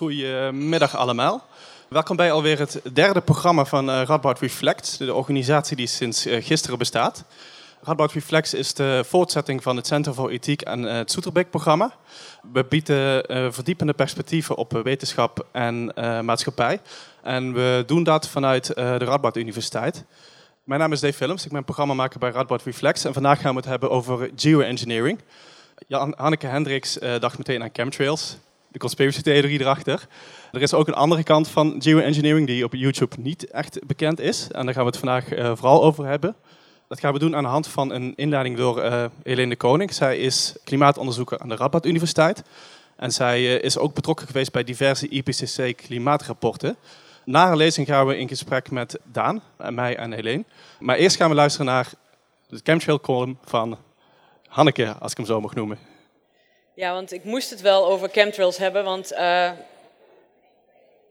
Goedemiddag allemaal. Welkom bij alweer het derde programma van uh, Radboud Reflect, de organisatie die sinds uh, gisteren bestaat. Radboud Reflex is de voortzetting van het Centrum voor Ethiek en uh, het Soeterbeek-programma. We bieden verdiepende perspectieven op wetenschap en maatschappij. En we doen dat vanuit de Radboud Universiteit. Mijn naam is Dave Willems, ik ben programmamaker bij Radboud Reflex. En vandaag gaan we het hebben over geoengineering. Jan Hanneke Hendricks dacht meteen aan chemtrails de conspiracy theorie erachter. Er is ook een andere kant van geoengineering die op YouTube niet echt bekend is. En daar gaan we het vandaag uh, vooral over hebben. Dat gaan we doen aan de hand van een inleiding door uh, Helene de Koning. Zij is klimaatonderzoeker aan de Radboud Universiteit. En zij uh, is ook betrokken geweest bij diverse IPCC klimaatrapporten. Na haar lezing gaan we in gesprek met Daan, en mij en Helene. Maar eerst gaan we luisteren naar de chemtrail column van Hanneke, als ik hem zo mag noemen. Ja, want ik moest het wel over chemtrails hebben, want nou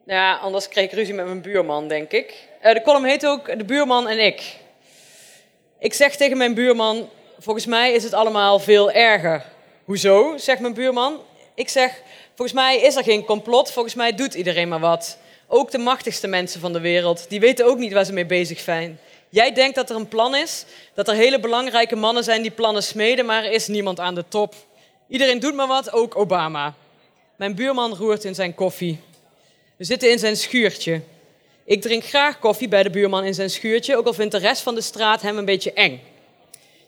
ja, anders kreeg ik ruzie met mijn buurman, denk ik. Uh, de column heet ook De buurman en ik. Ik zeg tegen mijn buurman, volgens mij is het allemaal veel erger. Hoezo, zegt mijn buurman. Ik zeg, volgens mij is er geen complot, volgens mij doet iedereen maar wat. Ook de machtigste mensen van de wereld, die weten ook niet waar ze mee bezig zijn. Jij denkt dat er een plan is, dat er hele belangrijke mannen zijn die plannen smeden, maar er is niemand aan de top. Iedereen doet maar wat, ook Obama. Mijn buurman roert in zijn koffie. We zitten in zijn schuurtje. Ik drink graag koffie bij de buurman in zijn schuurtje, ook al vindt de rest van de straat hem een beetje eng.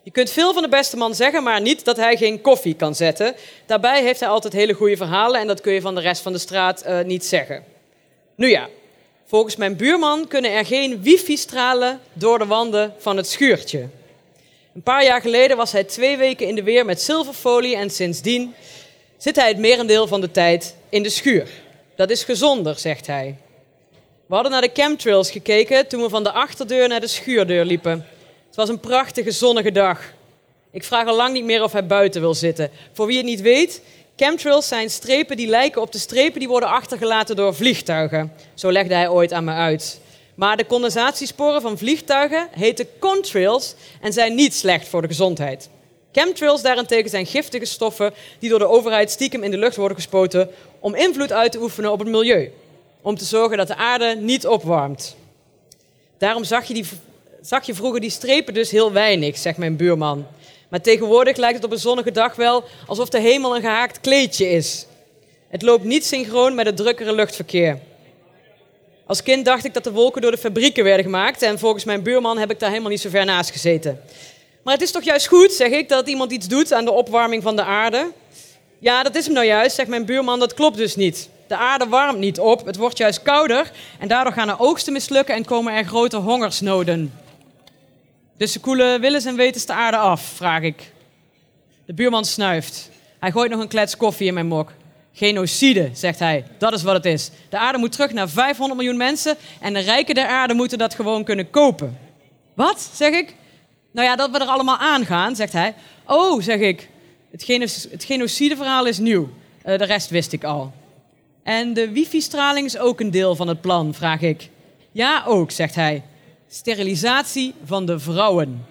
Je kunt veel van de beste man zeggen, maar niet dat hij geen koffie kan zetten. Daarbij heeft hij altijd hele goede verhalen en dat kun je van de rest van de straat uh, niet zeggen. Nu ja, volgens mijn buurman kunnen er geen wifi-stralen door de wanden van het schuurtje. Een paar jaar geleden was hij twee weken in de weer met zilverfolie en sindsdien zit hij het merendeel van de tijd in de schuur. Dat is gezonder, zegt hij. We hadden naar de chemtrails gekeken toen we van de achterdeur naar de schuurdeur liepen. Het was een prachtige zonnige dag. Ik vraag al lang niet meer of hij buiten wil zitten. Voor wie het niet weet, chemtrails zijn strepen die lijken op de strepen die worden achtergelaten door vliegtuigen. Zo legde hij ooit aan me uit. Maar de condensatiesporen van vliegtuigen heten contrails en zijn niet slecht voor de gezondheid. Chemtrails daarentegen zijn giftige stoffen die door de overheid stiekem in de lucht worden gespoten om invloed uit te oefenen op het milieu. Om te zorgen dat de aarde niet opwarmt. Daarom zag je, die, zag je vroeger die strepen dus heel weinig, zegt mijn buurman. Maar tegenwoordig lijkt het op een zonnige dag wel alsof de hemel een gehaakt kleedje is. Het loopt niet synchroon met het drukkere luchtverkeer. Als kind dacht ik dat de wolken door de fabrieken werden gemaakt en volgens mijn buurman heb ik daar helemaal niet zo ver naast gezeten. Maar het is toch juist goed, zeg ik, dat iemand iets doet aan de opwarming van de aarde? Ja, dat is hem nou juist, zegt mijn buurman, dat klopt dus niet. De aarde warmt niet op, het wordt juist kouder en daardoor gaan er oogsten mislukken en komen er grote hongersnoden. Dus ze koelen willens en wetens de aarde af, vraag ik. De buurman snuift. Hij gooit nog een klets koffie in mijn mok. Genocide, zegt hij. Dat is wat het is. De aarde moet terug naar 500 miljoen mensen en de rijken der aarde moeten dat gewoon kunnen kopen. Wat, zeg ik? Nou ja, dat we er allemaal aan gaan, zegt hij. Oh, zeg ik. Het, genocideverhaal is nieuw. Uh, de rest wist ik al. En de wifi-straling is ook een deel van het plan, vraag ik. Ja, ook, zegt hij. Sterilisatie van de vrouwen.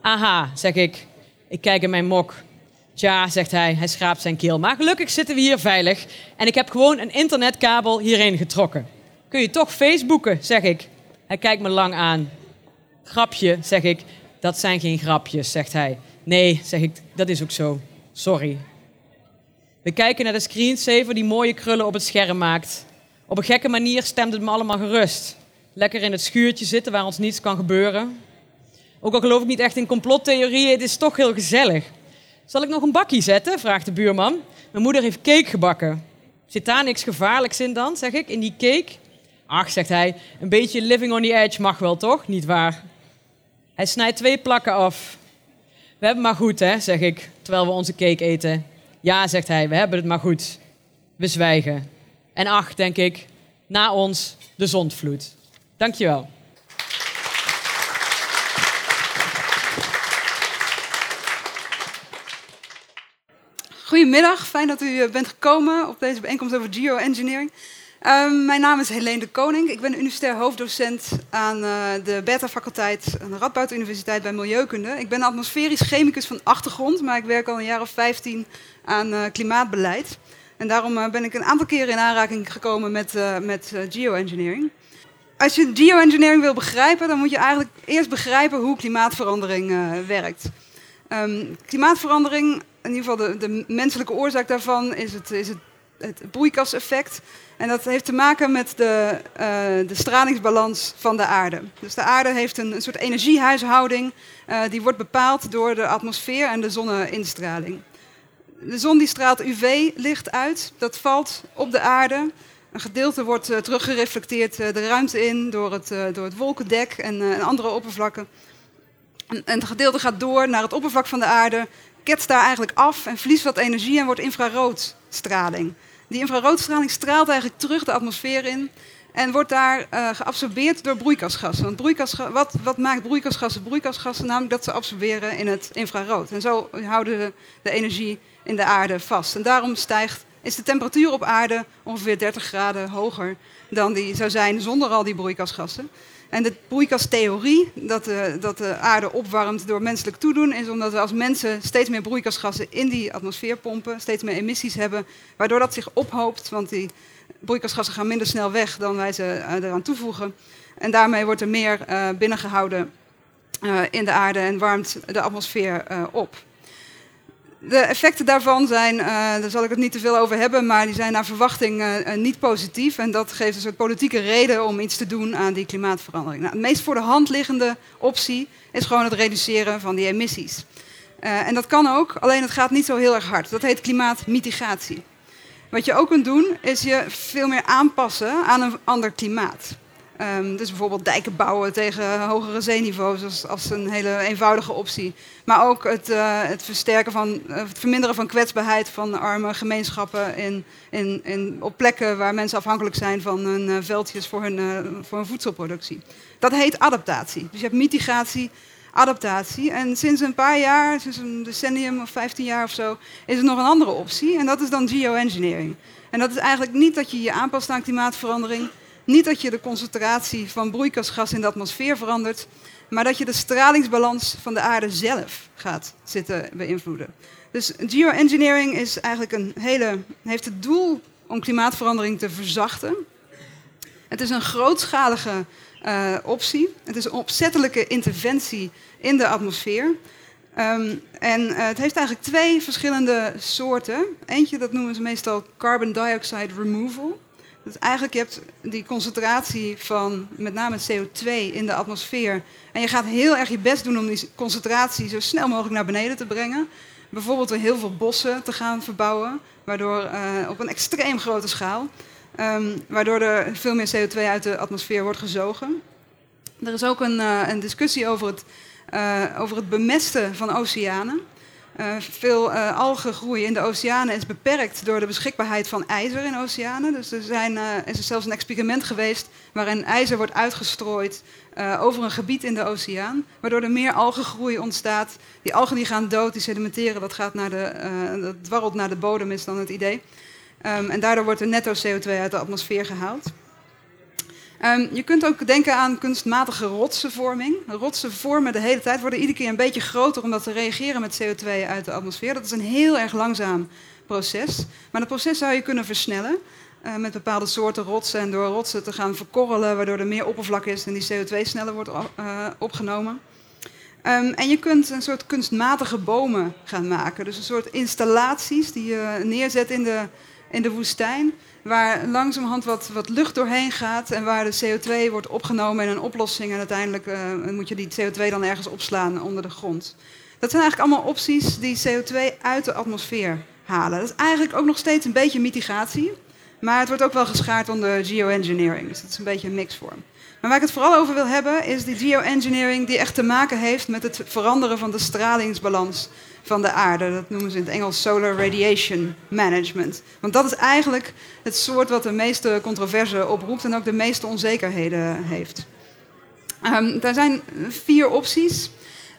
Aha, zeg ik. Ik kijk in mijn mok. Tja, zegt hij, hij schraapt zijn keel. Maar gelukkig zitten we hier veilig en ik heb gewoon een internetkabel hierheen getrokken. Kun je toch Facebooken, zeg ik. Hij kijkt me lang aan. Grapje, zeg ik. Dat zijn geen grapjes, zegt hij. Nee, zeg ik, dat is ook zo. Sorry. We kijken naar de screensaver die mooie krullen op het scherm maakt. Op een gekke manier stemt het me allemaal gerust. Lekker in het schuurtje zitten waar ons niets kan gebeuren. Ook al geloof ik niet echt in complottheorieën, het is toch heel gezellig. Zal ik nog een bakje zetten? vraagt de buurman. Mijn moeder heeft cake gebakken. Zit daar niks gevaarlijks in dan, zeg ik, in die cake? Ach, zegt hij, een beetje living on the edge mag wel toch? Niet waar? Hij snijdt twee plakken af. We hebben maar goed, hè, zeg ik, terwijl we onze cake eten. Ja, zegt hij, we hebben het maar goed. We zwijgen. En ach, denk ik, na ons de zondvloed. Dankjewel. Goedemiddag, fijn dat u eh, bent gekomen op deze bijeenkomst over geoengineering. Um, mijn naam is Helene de Koning. Ik ben universitair hoofddocent aan uh, de Beta-faculteit aan de Radboud Universiteit bij Milieukunde. Ik ben atmosferisch chemicus van achtergrond, maar ik werk al een jaar of 15 aan uh, klimaatbeleid. En daarom ben ik een aantal keren in aanraking gekomen met, met geoengineering. Als je geoengineering wil begrijpen, dan moet je eigenlijk eerst begrijpen hoe klimaatverandering werkt. Um, klimaatverandering, in ieder geval de, de, menselijke oorzaak daarvan, is het, is het, het broeikaseffect. En dat heeft te maken met de, uh, de stralingsbalans van de aarde. Dus de aarde heeft een, een soort energiehuishouding. Uh, die wordt bepaald door de atmosfeer en de zonneinstraling. De zon die straalt UV-licht uit, dat valt op de aarde. Een gedeelte wordt uh, teruggereflecteerd de ruimte in door het, door het wolkendek en andere oppervlakken. En, en het gedeelte gaat door naar het oppervlak van de aarde, ketst daar eigenlijk af en verliest wat energie en wordt infraroodstraling. Die infraroodstraling straalt eigenlijk terug de atmosfeer in en wordt daar uh, geabsorbeerd door broeikasgassen. Want broeikasgassen, wat, wat, maakt broeikasgassen broeikasgassen? Namelijk dat ze absorberen in het infrarood. En zo houden de, de energie in de aarde vast. En daarom stijgt, is de temperatuur op aarde ongeveer 30 graden hoger dan die zou zijn zonder al die broeikasgassen. En de broeikastheorie, dat de, dat de aarde opwarmt door menselijk toedoen, is omdat we als mensen steeds meer broeikasgassen in die atmosfeer pompen, steeds meer emissies hebben, waardoor dat zich ophoopt, want die broeikasgassen gaan minder snel weg dan wij ze uh, eraan toevoegen. En daarmee wordt er meer uh, binnengehouden in de aarde en warmt de atmosfeer op. De effecten daarvan zijn, uh, daar zal ik het niet te veel over hebben, maar die zijn naar verwachting uh, niet positief. En dat geeft een soort politieke reden om iets te doen aan die klimaatverandering. Nou, de meest voor de hand liggende optie is gewoon het reduceren van die emissies. En dat kan ook, alleen het gaat niet zo heel erg hard. Dat heet klimaatmitigatie. Wat je ook kunt doen, is je veel meer aanpassen aan een ander klimaat. Um, dus bijvoorbeeld dijken bouwen tegen hogere zeeniveaus als, als een hele eenvoudige optie. Maar ook het, uh, het, versterken van, uh, het verminderen van kwetsbaarheid van arme gemeenschappen in, in, in, op plekken waar mensen afhankelijk zijn van hun uh, veldjes voor hun, voor hun voedselproductie. Dat heet adaptatie. Dus je hebt mitigatie, adaptatie. En sinds een paar jaar, sinds een decennium of 15 jaar of zo, is er nog een andere optie. En dat is dan geoengineering. En dat is eigenlijk niet dat je je aanpast aan klimaatverandering niet dat je de concentratie van broeikasgas in de atmosfeer verandert, maar dat je de stralingsbalans van de aarde zelf gaat zitten beïnvloeden. Dus geoengineering is eigenlijk een hele, heeft het doel om klimaatverandering te verzachten. Het is een grootschalige uh, optie. Het is een opzettelijke interventie in de atmosfeer. Um, en uh, het heeft eigenlijk twee verschillende soorten. Eentje, dat noemen ze meestal carbon dioxide removal. Dus eigenlijk je hebt die concentratie van met name CO2 in de atmosfeer. En je gaat heel erg je best doen om die concentratie zo snel mogelijk naar beneden te brengen. Bijvoorbeeld door heel veel bossen te gaan verbouwen, waardoor uh, op een extreem grote schaal. Um, waardoor er veel meer CO2 uit de atmosfeer wordt gezogen. Er is ook een, uh, een discussie over het, uh, over het bemesten van oceanen. Uh, veel uh, algengroei in de oceanen is beperkt door de beschikbaarheid van ijzer in oceanen. Dus er zijn, uh, is er zelfs een experiment geweest waarin ijzer wordt uitgestrooid over een gebied in de oceaan, waardoor er meer algengroei ontstaat. Die algen die gaan dood, die sedimenteren, dat, gaat naar de, dat dwarrelt naar de bodem, is dan het idee. Um, en daardoor wordt er netto CO2 uit de atmosfeer gehaald. Um, je kunt ook denken aan kunstmatige rotsenvorming. Rotsen vormen de hele tijd, worden iedere keer een beetje groter omdat ze reageren met CO2 uit de atmosfeer. Dat is een heel erg langzaam proces. Maar dat proces zou je kunnen versnellen uh, met bepaalde soorten rotsen en door rotsen te gaan verkorrelen, waardoor er meer oppervlak is en die CO2 sneller wordt uh, opgenomen. Um, en je kunt een soort kunstmatige bomen gaan maken. Dus een soort installaties die je neerzet in de, in de woestijn waar langzamerhand wat, wat lucht doorheen gaat en waar de CO2 wordt opgenomen in een oplossing en uiteindelijk uh, moet je die CO2 dan ergens opslaan onder de grond. Dat zijn eigenlijk allemaal opties die CO2 uit de atmosfeer halen. Dat is eigenlijk ook nog steeds een beetje mitigatie, maar het wordt ook wel geschaard onder geoengineering, dus dat is een beetje een mixvorm. Maar waar ik het vooral over wil hebben is die geoengineering die echt te maken heeft met het veranderen van de stralingsbalans van de aarde. Dat noemen ze in het Engels solar radiation management. Want dat is eigenlijk het soort wat de meeste controverse oproept en ook de meeste onzekerheden heeft. Um, daar zijn vier opties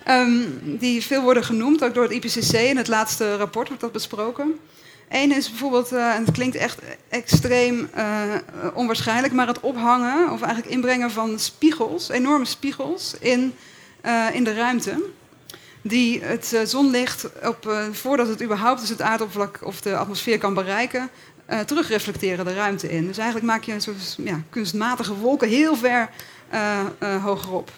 um, die veel worden genoemd, ook door het IPCC. In het laatste rapport wordt dat besproken. Eén is bijvoorbeeld, uh, en het klinkt echt extreem uh, onwaarschijnlijk, maar het ophangen of eigenlijk inbrengen van spiegels, enorme spiegels in, uh, in de ruimte die het uh, zonlicht, op, uh, voordat het überhaupt dus het aardoppervlak of de atmosfeer kan bereiken, uh, terugreflecteren de ruimte in. Dus eigenlijk maak je een soort ja, kunstmatige wolken heel ver uh, hogerop.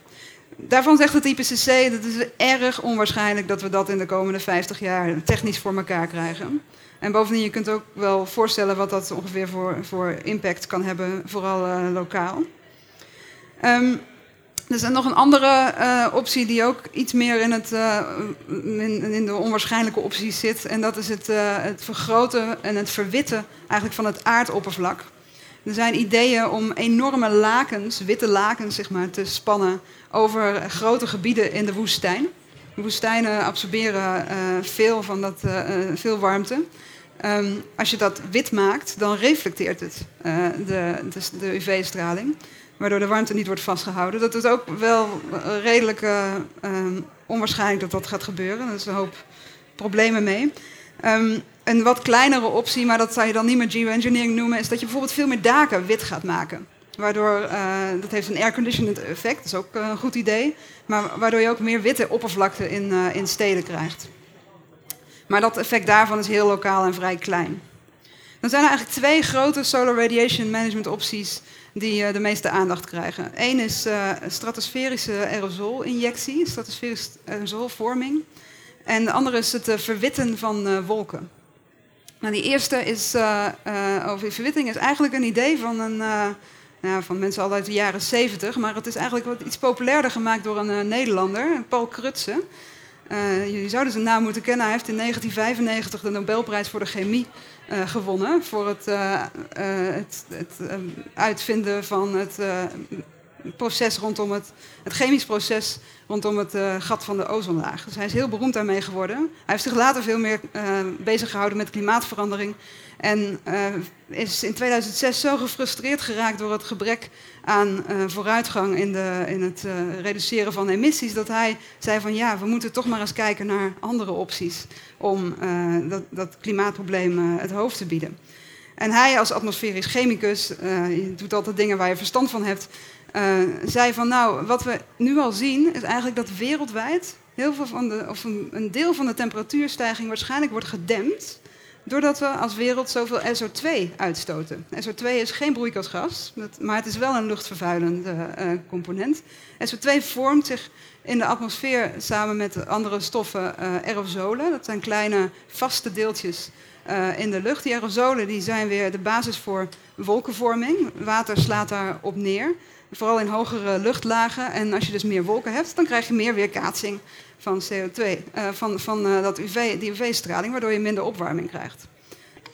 Daarvan zegt het IPCC dat het is erg onwaarschijnlijk dat we dat in de komende 50 jaar technisch voor elkaar krijgen. En bovendien, je kunt ook wel voorstellen wat dat ongeveer voor, voor impact kan hebben, vooral lokaal. Um, er is nog een andere uh, optie die ook iets meer in, het, uh, in, de onwaarschijnlijke opties zit. En dat is het, uh, het vergroten en het verwitten eigenlijk van het aardoppervlak. Er zijn ideeën om enorme lakens, witte lakens zeg maar, te spannen over grote gebieden in de woestijn. De woestijnen absorberen veel, van dat, veel warmte. Um, als je dat wit maakt, dan reflecteert het de, de UV-straling waardoor de warmte niet wordt vastgehouden. Dat is ook wel redelijk uh, um, onwaarschijnlijk dat dat gaat gebeuren. Er is een hoop problemen mee. Um, een wat kleinere optie, maar dat zou je dan niet meer geoengineering noemen, is dat je bijvoorbeeld veel meer daken wit gaat maken. Waardoor, uh, dat heeft een airconditioned effect, dat is ook een goed idee. Maar waardoor je ook meer witte oppervlakte in, in steden krijgt. Maar dat effect daarvan is heel lokaal en vrij klein. Dan zijn er eigenlijk twee grote solar radiation management opties die uh, de meeste aandacht krijgen. Eén is uh, stratosferische aerosolinjectie, stratosferische aerosolvorming. En de andere is het uh, verwitten van wolken. Nou, die eerste is, over verwitting is eigenlijk een idee van, een, nou, van mensen al uit de jaren 70, maar het is eigenlijk wat iets populairder gemaakt door een Nederlander, Paul Krutse. Jullie zouden zijn naam moeten kennen. Hij heeft in 1995 de Nobelprijs voor de chemie uh, gewonnen voor het, uh, het, het uitvinden van het proces rondom het, het chemisch proces rondom het gat van de ozonlaag. Dus hij is heel beroemd daarmee geworden. Hij heeft zich later veel meer bezig gehouden met klimaatverandering en is in 2006 zo gefrustreerd geraakt door het gebrek aan uh, vooruitgang in, de, in het uh, reduceren van emissies, dat hij zei van ja, we moeten toch maar eens kijken naar andere opties om uh, dat, dat, klimaatprobleem het hoofd te bieden. En hij als atmosferisch chemicus, je doet altijd dingen waar je verstand van hebt, zei van nou, wat we nu al zien is eigenlijk dat wereldwijd heel veel van de, of een, een deel van de temperatuurstijging waarschijnlijk wordt gedempt Doordat we als wereld zoveel SO2 uitstoten. SO2 is geen broeikasgas, maar het is wel een luchtvervuilende uh, component. SO2 vormt zich in de atmosfeer samen met andere stoffen uh, aerosolen. Dat zijn kleine vaste deeltjes uh, in de lucht. Die aerosolen die zijn weer de basis voor wolkenvorming. Water slaat daarop neer, vooral in hogere luchtlagen. En als je dus meer wolken hebt, dan krijg je meer weerkaatsing van CO2, uh, eh, van, van uh, dat UV, die UV-straling, waardoor je minder opwarming krijgt.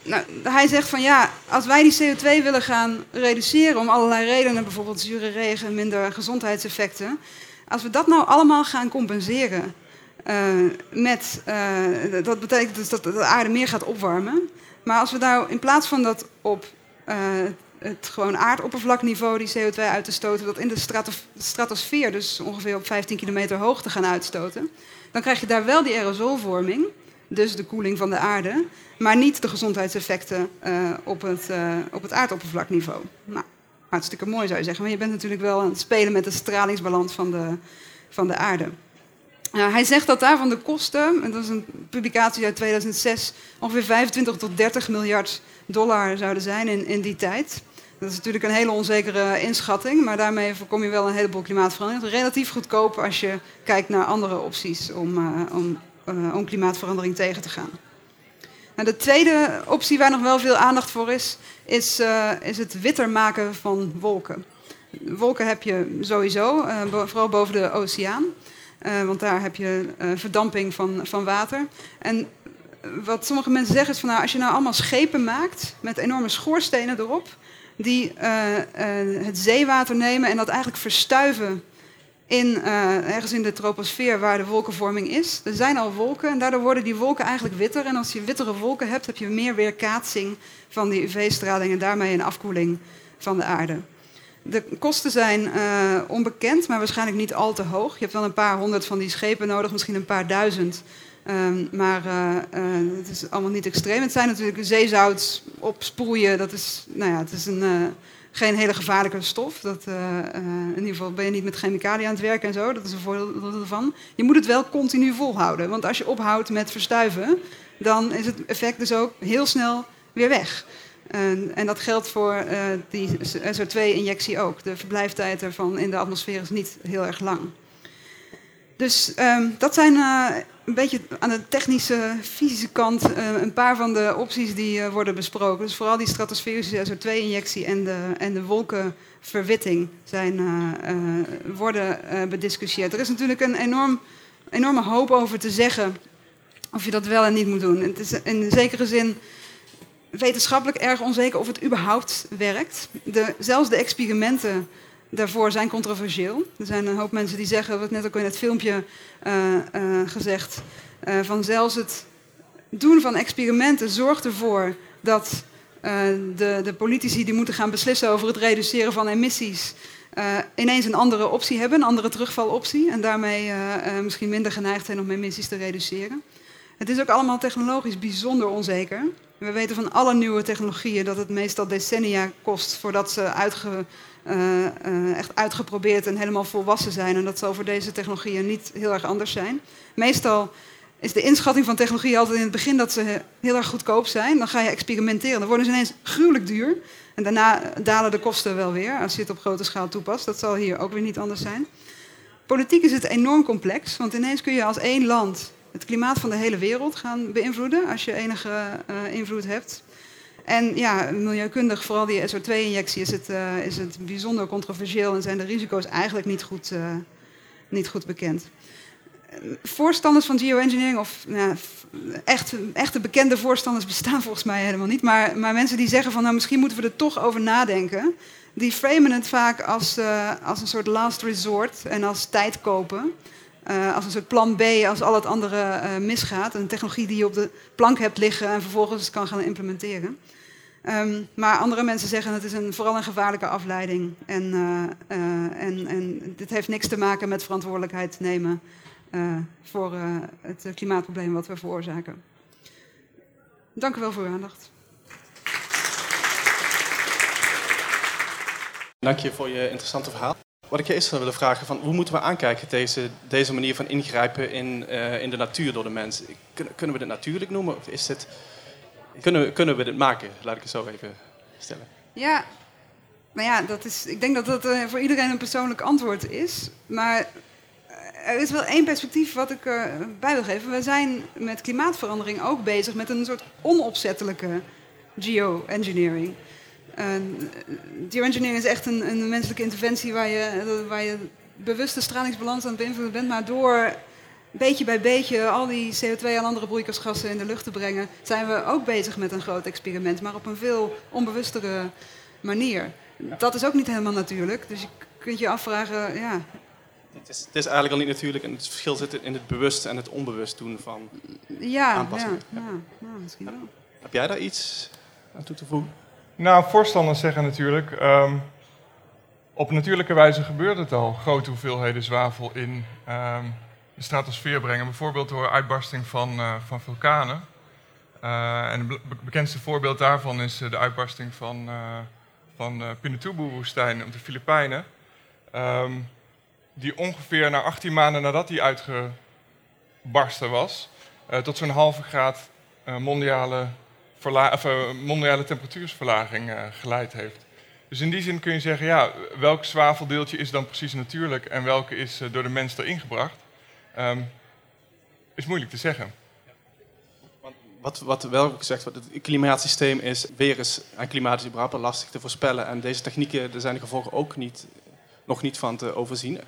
Nou, hij zegt van ja, als wij die CO2 willen gaan reduceren om allerlei redenen, bijvoorbeeld zure regen, minder gezondheidseffecten, als we dat nou allemaal gaan compenseren uh, met, dat betekent dus dat de aarde meer gaat opwarmen. Maar als we nou in plaats van dat op het gewoon aardoppervlakniveau, die CO2 uit te stoten, dat in de stratosfeer, dus ongeveer op 15 kilometer hoogte gaan uitstoten, dan krijg je daar wel die aerosolvorming, dus de koeling van de aarde, maar niet de gezondheidseffecten uh, op, het, uh, op het aardoppervlakniveau. Nou, hartstikke mooi zou je zeggen, maar je bent natuurlijk wel aan het spelen met de stralingsbalans van de, van de aarde. Uh, hij zegt dat daarvan de kosten, en dat is een publicatie uit 2006, ongeveer 25 tot 30 miljard dollar zouden zijn in, in die tijd. Dat is natuurlijk een hele onzekere inschatting, maar daarmee voorkom je wel een heleboel klimaatverandering. Relatief goedkoop als je kijkt naar andere opties om, uh, om, uh, om klimaatverandering tegen te gaan. Nou, de tweede optie waar nog wel veel aandacht voor is, is, uh, is het witter maken van wolken. Wolken heb je sowieso, vooral boven de oceaan. want daar heb je verdamping van, van water. En wat sommige mensen zeggen is van nou, als je nou allemaal schepen maakt met enorme schoorstenen erop, die uh, uh, het zeewater nemen en dat eigenlijk verstuiven in, uh, ergens in de troposfeer waar de wolkenvorming is. Er zijn al wolken en daardoor worden die wolken eigenlijk witter. En als je wittere wolken hebt, heb je meer weerkaatsing van die UV-straling en daarmee een afkoeling van de aarde. De kosten zijn onbekend, maar waarschijnlijk niet al te hoog. Je hebt wel een paar honderd van die schepen nodig, misschien een paar duizend Um, maar uh, uh, het is allemaal niet extreem. Het zijn natuurlijk zeezout opsproeien. Dat is, nou ja, het is een, uh, geen hele gevaarlijke stof. Dat, in ieder geval ben je niet met chemicaliën aan het werken en zo. Dat is een voordeel ervan. Je moet het wel continu volhouden. Want als je ophoudt met verstuiven, dan is het effect dus ook heel snel weer weg. En, en dat geldt voor die SO2-injectie ook. De verblijftijd ervan in de atmosfeer is niet heel erg lang. Dus um, dat zijn uh, een beetje aan de technische, fysische kant uh, een paar van de opties die worden besproken. Dus vooral die stratosferische SO2-injectie en de, en de wolkenverwitting zijn, worden bediscussieerd. Er is natuurlijk een enorm, enorme hoop over te zeggen of je dat wel en niet moet doen. Het is in zekere zin wetenschappelijk erg onzeker of het überhaupt werkt. De, zelfs de experimenten daarvoor zijn controversieel. Er zijn een hoop mensen die zeggen, wat net ook in het filmpje uh, uh, gezegd, uh, van zelfs het doen van experimenten zorgt ervoor dat de, de, politici die moeten gaan beslissen over het reduceren van emissies ineens een andere optie hebben, een andere terugvaloptie, en daarmee misschien minder geneigd zijn om emissies te reduceren. Het is ook allemaal technologisch bijzonder onzeker. We weten van alle nieuwe technologieën dat het meestal decennia kost voordat ze uitge, echt uitgeprobeerd en helemaal volwassen zijn. En dat zal voor deze technologieën niet heel erg anders zijn. Meestal is de inschatting van technologie altijd in het begin dat ze heel erg goedkoop zijn. Dan ga je experimenteren. Dan worden ze ineens gruwelijk duur. En daarna dalen de kosten wel weer als je het op grote schaal toepast. Dat zal hier ook weer niet anders zijn. Politiek is het enorm complex, want ineens kun je als één land het klimaat van de hele wereld gaan beïnvloeden als je enige uh, invloed hebt. En ja, milieukundig, vooral die SO2-injectie, is, het, uh, is het bijzonder controversieel en zijn de risico's eigenlijk niet goed, uh, niet goed bekend. Voorstanders van geoengineering, of nou, echt, echte bekende voorstanders bestaan volgens mij helemaal niet, maar, maar mensen die zeggen van nou misschien moeten we er toch over nadenken, die framen het vaak als, als een soort last resort en als tijd kopen. Uh, als een soort plan B als al het andere uh, misgaat. Een technologie die je op de plank hebt liggen en vervolgens kan gaan implementeren. Um, maar andere mensen zeggen het is een, vooral een gevaarlijke afleiding. En, uh, en, en dit heeft niks te maken met verantwoordelijkheid nemen voor het klimaatprobleem wat we veroorzaken. Dank u wel voor uw aandacht. Dank je voor je interessante verhaal. Wat ik je eerst zou willen vragen, van, hoe moeten we aankijken deze, deze manier van ingrijpen in, uh, in de natuur door de mens? Kunnen, we dit natuurlijk noemen? Of is dit, kunnen, we, kunnen we dit maken? Laat ik het zo even stellen. Ja, nou ja, dat is, ik denk dat dat uh, voor iedereen een persoonlijk antwoord is. Maar eh, er is wel één perspectief wat ik erbij wil geven. We zijn met klimaatverandering ook bezig met een soort onopzettelijke geoengineering. Geoengineering is echt een, een, menselijke interventie waar je, waar je bewuste stralingsbalans aan het beïnvloeden bent, maar door beetje bij beetje al die CO2 en andere broeikasgassen in de lucht te brengen, zijn we ook bezig met een groot experiment, maar op een veel onbewustere manier. Dat is ook niet helemaal natuurlijk, dus je kunt je afvragen, ja. Het is, het is eigenlijk al niet natuurlijk en het verschil zit in het bewust en het onbewust doen van ja, aanpassingen. Ja, ja, ja, misschien wel. Heb jij daar iets aan toe te voegen? Nou, voorstanders zeggen natuurlijk, um, op natuurlijke wijze gebeurt het al. Grote hoeveelheden zwavel in um, de stratosfeer brengen. Bijvoorbeeld door uitbarsting van, uh, van vulkanen. Uh, en het be bekendste voorbeeld daarvan is uh, de uitbarsting van, van de Pinatubo-woestijn op de Filipijnen. Um, die ongeveer na 18 maanden nadat die uitgebarsten was, tot zo'n halve graad mondiale of, uh, mondiale temperatuursverlaging uh, geleid heeft. Dus in die zin kun je zeggen, ja, welk zwaveldeeltje is dan precies natuurlijk en welke is uh, door de mens erin gebracht? Um, is moeilijk te zeggen. Wat, wat wel gezegd wordt, het klimaatsysteem is weer eens, en klimaat is überhaupt lastig te voorspellen. En deze technieken, daar zijn de gevolgen ook niet, nog niet van te overzien.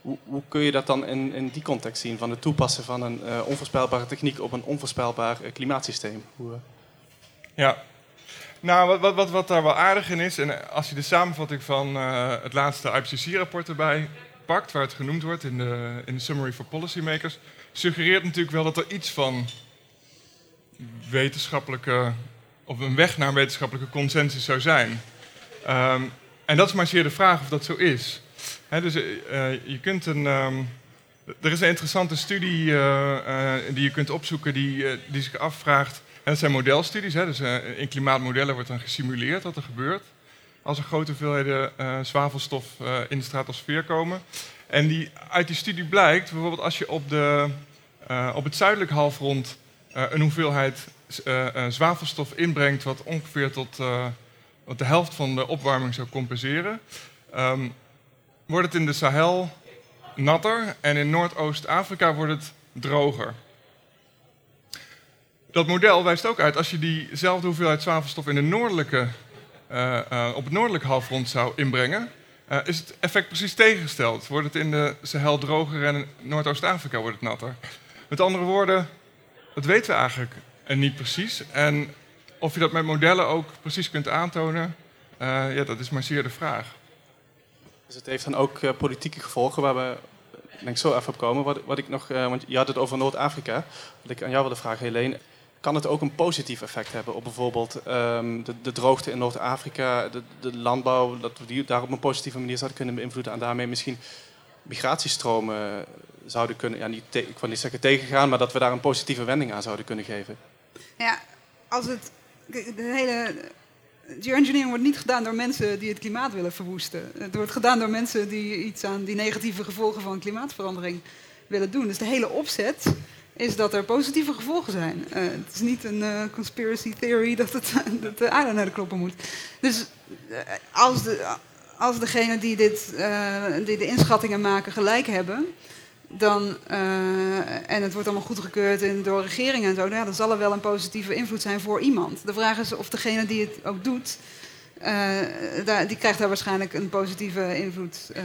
Hoe, hoe, kun je dat dan in, in die context zien, van het toepassen van een onvoorspelbare techniek op een onvoorspelbaar klimaatsysteem? Hoe. Ja. Nou, wat, wat, wat, wat, daar wel aardig in is, en als je de samenvatting van uh, het laatste IPCC-rapport erbij pakt, waar het genoemd wordt in de, in de Summary for Policymakers, suggereert natuurlijk wel dat er iets van wetenschappelijke, of een weg naar wetenschappelijke consensus zou zijn. Um, en dat is maar zeer de vraag of dat zo is. Dus uh, je kunt een. Um, er is een interessante studie die je kunt opzoeken die, die zich afvraagt dat zijn modelstudies, hè, dus uh, in klimaatmodellen wordt dan gesimuleerd wat er gebeurt als er grote hoeveelheden uh, zwavelstof uh, in de stratosfeer komen. En die, uit die studie blijkt, bijvoorbeeld als je op, de, op het zuidelijk halfrond een hoeveelheid zwavelstof inbrengt wat ongeveer tot wat de helft van de opwarming zou compenseren. Ehm, wordt het in de Sahel natter en in Noordoost-Afrika wordt het droger. Dat model wijst ook uit als je diezelfde hoeveelheid zwavelstof in de noordelijke, uh, uh, op het noordelijke halfrond zou inbrengen, uh, is het effect precies tegengesteld. Wordt het in de Sahel droger en in Noordoost-Afrika wordt het natter. Met andere woorden, dat weten we eigenlijk niet precies. En of je dat met modellen ook precies kunt aantonen, ja, dat is maar zeer de vraag. Dus het heeft dan ook politieke gevolgen waar we denk zo even op komen. Wat, wat ik nog, want je had het over Noord-Afrika. Wat ik aan jou wilde vragen, Helene kan het ook een positief effect hebben op bijvoorbeeld um, de, de, droogte in Noord-Afrika, de, de, landbouw, dat we die daar op een positieve manier zouden kunnen beïnvloeden en daarmee misschien migratiestromen zouden kunnen, ja, niet ik wil niet zeggen tegengaan, maar dat we daar een positieve wending aan zouden kunnen geven. Ja, als het, de hele geoengineering wordt niet gedaan door mensen die het klimaat willen verwoesten. Het wordt gedaan door mensen die iets aan die negatieve gevolgen van klimaatverandering willen doen. Dus de hele opzet is dat er positieve gevolgen zijn. Uh, het is niet een uh, conspiracy theory dat, het, dat de aarde naar de kloppen moet. Dus uh, als, de, als degenen die, dit, die de inschattingen maken gelijk hebben, dan, en het wordt allemaal goedgekeurd door regeringen en zo, nou ja, dan zal er wel een positieve invloed zijn voor iemand. De vraag is of degene die het ook doet, uh, die krijgt daar waarschijnlijk een positieve invloed uh,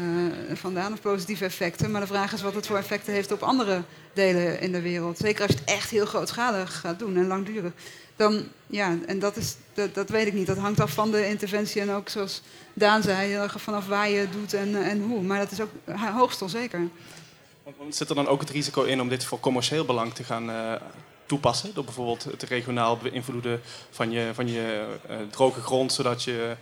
vandaan, of positieve effecten. Maar de vraag is wat het voor effecten heeft op andere delen in de wereld. Zeker als je het echt heel grootschalig gaat doen en langdurig. Dan, ja, en dat, is, dat, dat weet ik niet. Dat hangt af van de interventie en ook zoals Daan zei, vanaf waar je het doet en, en hoe. Maar dat is ook hoogst onzeker. Zit er dan ook het risico in om dit voor commercieel belang te gaan uh, toepassen. Door bijvoorbeeld het regionaal beïnvloeden van je, van je uh, droge grond, zodat je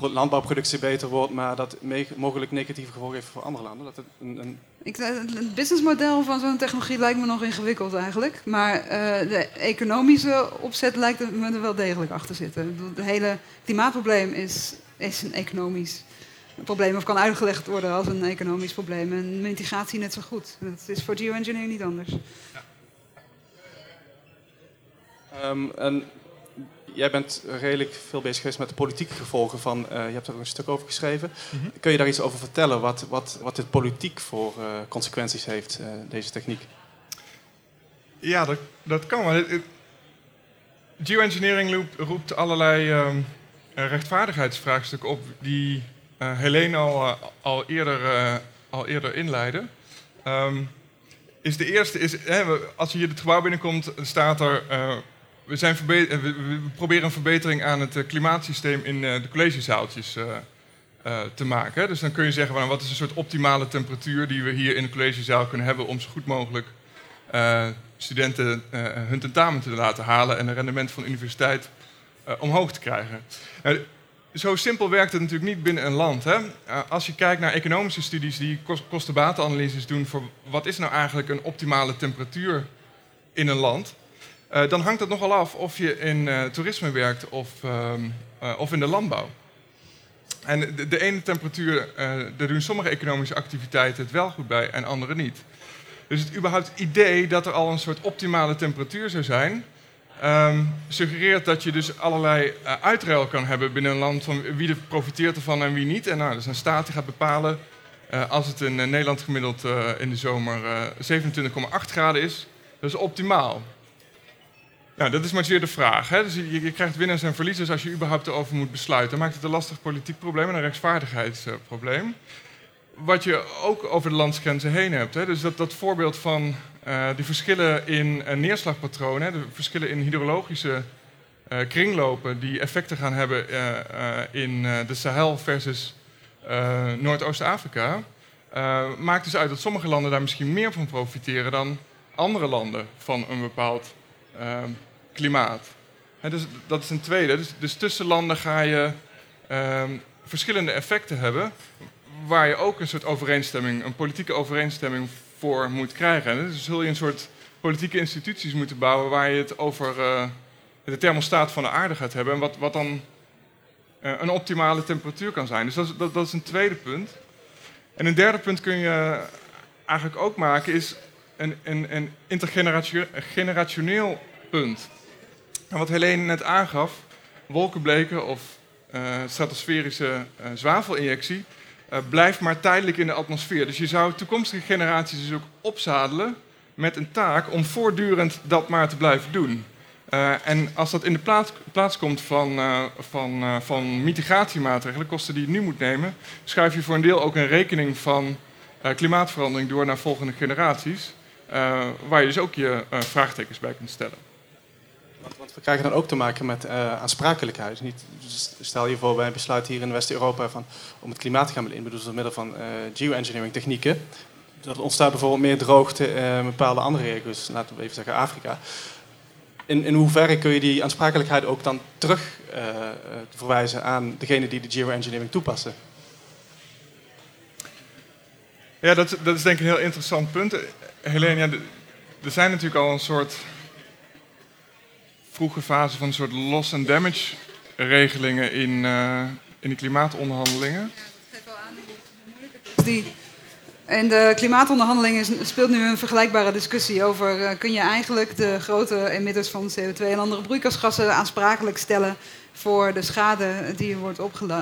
landbouwproductie beter wordt, maar dat mogelijk negatieve gevolgen heeft voor andere landen. Dat het, een, een... Ik, eh, het businessmodel van zo'n technologie lijkt me nog ingewikkeld eigenlijk. Maar uh, de economische opzet lijkt me er wel degelijk achter zitten. Het hele klimaatprobleem is, is een economisch probleem, of kan uitgelegd worden als een economisch probleem. En mitigatie net zo goed. Dat is voor geoengineering niet anders. Ja. Um, en jij bent redelijk veel bezig geweest met de politieke gevolgen van. Uh, je hebt er een stuk over geschreven. Mm -hmm. Kun je daar iets over vertellen? Wat, wat, wat dit politiek voor uh, consequenties heeft, uh, deze techniek? Ja, dat, dat kan wel. Geoengineering roept allerlei ehm, rechtvaardigheidsvraagstukken op die Helene al, al, eerder, al eerder inleidde. Um, is de eerste, is, hè, als je hier het gebouw binnenkomt, staat er we, zijn we, we, proberen een verbetering aan het eh, klimaatsysteem in eh, de collegezaaltjes te maken. Dus dan kun je zeggen, van, wat is een soort optimale temperatuur die we hier in de collegezaal kunnen hebben om zo goed mogelijk studenten hun tentamen te laten halen en het rendement van de universiteit omhoog te krijgen. Zo simpel werkt het natuurlijk niet binnen een land. Hè? als je kijkt naar economische studies die kosten-batenanalyses doen voor wat is nou eigenlijk een optimale temperatuur in een land, uh, dan hangt het nogal af of je in uh, toerisme werkt of, uh, of in de landbouw. En de, de ene temperatuur, daar doen sommige economische activiteiten het wel goed bij en andere niet. Dus het überhaupt idee dat er al een soort optimale temperatuur zou zijn, um, suggereert dat je dus allerlei uitruil kan hebben binnen een land van wie er profiteert ervan en wie niet. En nou, dus een staat die gaat bepalen, als het in Nederland gemiddeld in de zomer 27,8 graden is, dat is optimaal. Nou, dat is maar zeer de vraag. Hè? Dus je, je, krijgt winnaars en verliezers als je überhaupt erover moet besluiten. Dan maakt het een lastig politiek probleem en een rechtsvaardigheidsprobleem. Wat je ook over de landsgrenzen heen hebt. Hè? Dus dat, dat voorbeeld van uh, die verschillen in uh, neerslagpatronen, de verschillen in hydrologische uh, kringlopen die effecten gaan hebben in de Sahel versus Noordoost-Afrika, maakt dus uit dat sommige landen daar misschien meer van profiteren dan andere landen van een bepaald Ehm, klimaat. dus dat is een tweede. Dus, dus tussen landen ga je ehm, verschillende effecten hebben, waar je ook een soort overeenstemming, een politieke overeenstemming voor moet krijgen. dus zul je een soort politieke instituties moeten bouwen waar je het over uh, de thermostaat van de aarde gaat hebben en wat, wat dan uh, een optimale temperatuur kan zijn. Dus dat dat, dat is een tweede punt. En een derde punt kun je eigenlijk ook maken is een, een, een intergenerationeel punt. Wat Helene net aangaf, wolkenbleken of uh, stratosferische uh, zwavelinjectie, uh, blijft maar tijdelijk in de atmosfeer. Dus je zou toekomstige generaties dus ook opzadelen met een taak om voortdurend dat maar te blijven doen. En als dat in de plaats, plaats komt van, van, van mitigatiemaatregelen, kosten die je nu moet nemen, schuif je voor een deel ook een rekening van klimaatverandering door naar volgende generaties, waar je dus ook je vraagtekens bij kunt stellen. Want, we krijgen dan ook te maken met aansprakelijkheid. Niet, dus stel je voor bij een besluit hier in West-Europa om het klimaat te gaan beïnvloeden door middel van geoengineering technieken. Dat ontstaat bijvoorbeeld meer droogte in bepaalde andere regio's, laten we even zeggen Afrika in, in hoeverre kun je die aansprakelijkheid ook dan terug uh, verwijzen aan degene die de geoengineering toepassen? Ja, dat, dat is denk ik een heel interessant punt. Helene, er zijn natuurlijk al een soort vroege fase van een soort loss and damage regelingen in, uh, in de klimaatonderhandelingen. Ja, dat geeft wel aan in de klimaatonderhandelingen speelt nu een vergelijkbare discussie over... Uh, kun je eigenlijk de grote emitters van CO2 en andere broeikasgassen aansprakelijk stellen... voor de schade die wordt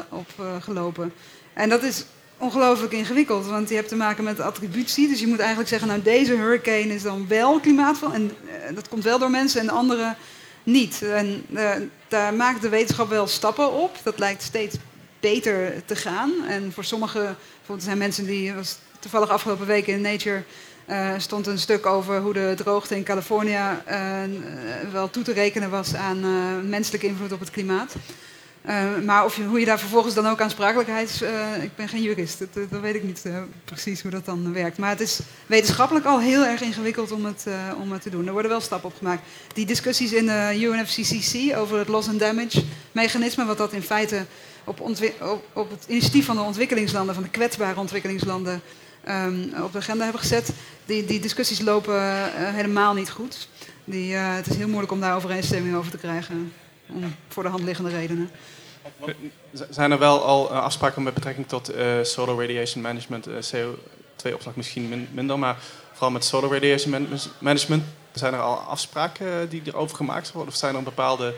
opgelopen. En dat is ongelooflijk ingewikkeld, want je hebt te maken met attributie. Dus je moet eigenlijk zeggen, nou deze hurricane is dan wel klimaatvol... en uh, dat komt wel door mensen en de andere niet. En uh, daar maakt de wetenschap wel stappen op. Dat lijkt steeds beter te gaan. En voor sommige, bijvoorbeeld zijn mensen die... Was toevallig afgelopen week in Nature uh, stond een stuk over hoe de droogte in Californië uh, wel toe te rekenen was aan menselijke invloed op het klimaat. Maar of hoe je daar vervolgens dan ook aansprakelijkheid... ik ben geen jurist, dat, dat weet ik niet precies hoe dat dan werkt. Maar het is wetenschappelijk al heel erg ingewikkeld om het, om het te doen. Er worden wel stappen op gemaakt. Die discussies in de UNFCCC over het loss and damage mechanisme... wat dat in feite op, op, het initiatief van de ontwikkelingslanden... van de kwetsbare ontwikkelingslanden um, op de agenda hebben gezet. Die, die discussies lopen uh, helemaal niet goed. Die, uh, het is heel moeilijk om daar overeenstemming over te krijgen. Om, voor de hand liggende redenen. Zijn er wel al uh, afspraken met betrekking tot solar radiation management, CO2-opslag misschien min minder, maar vooral met solar radiation man management, zijn er al afspraken die erover gemaakt worden? Of zijn er bepaalde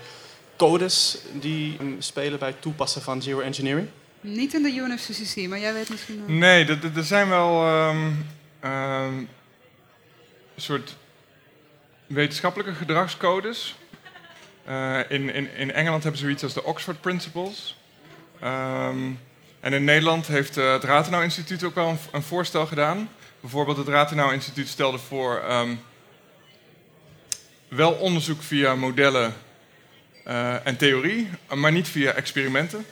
codes die um, spelen bij het toepassen van geoengineering? Niet in de UNFCCC, maar jij weet misschien... Uh... Nee, er zijn wel um, um, een soort wetenschappelijke gedragscodes. Uh, in, in, in Engeland hebben ze zoiets als de Oxford Principles. Um, en in Nederland heeft uh, het Rathenau Instituut ook wel een, een, voorstel gedaan. Bijvoorbeeld het Rathenau Instituut stelde voor wel onderzoek via modellen uh, en theorie, maar niet via experimenten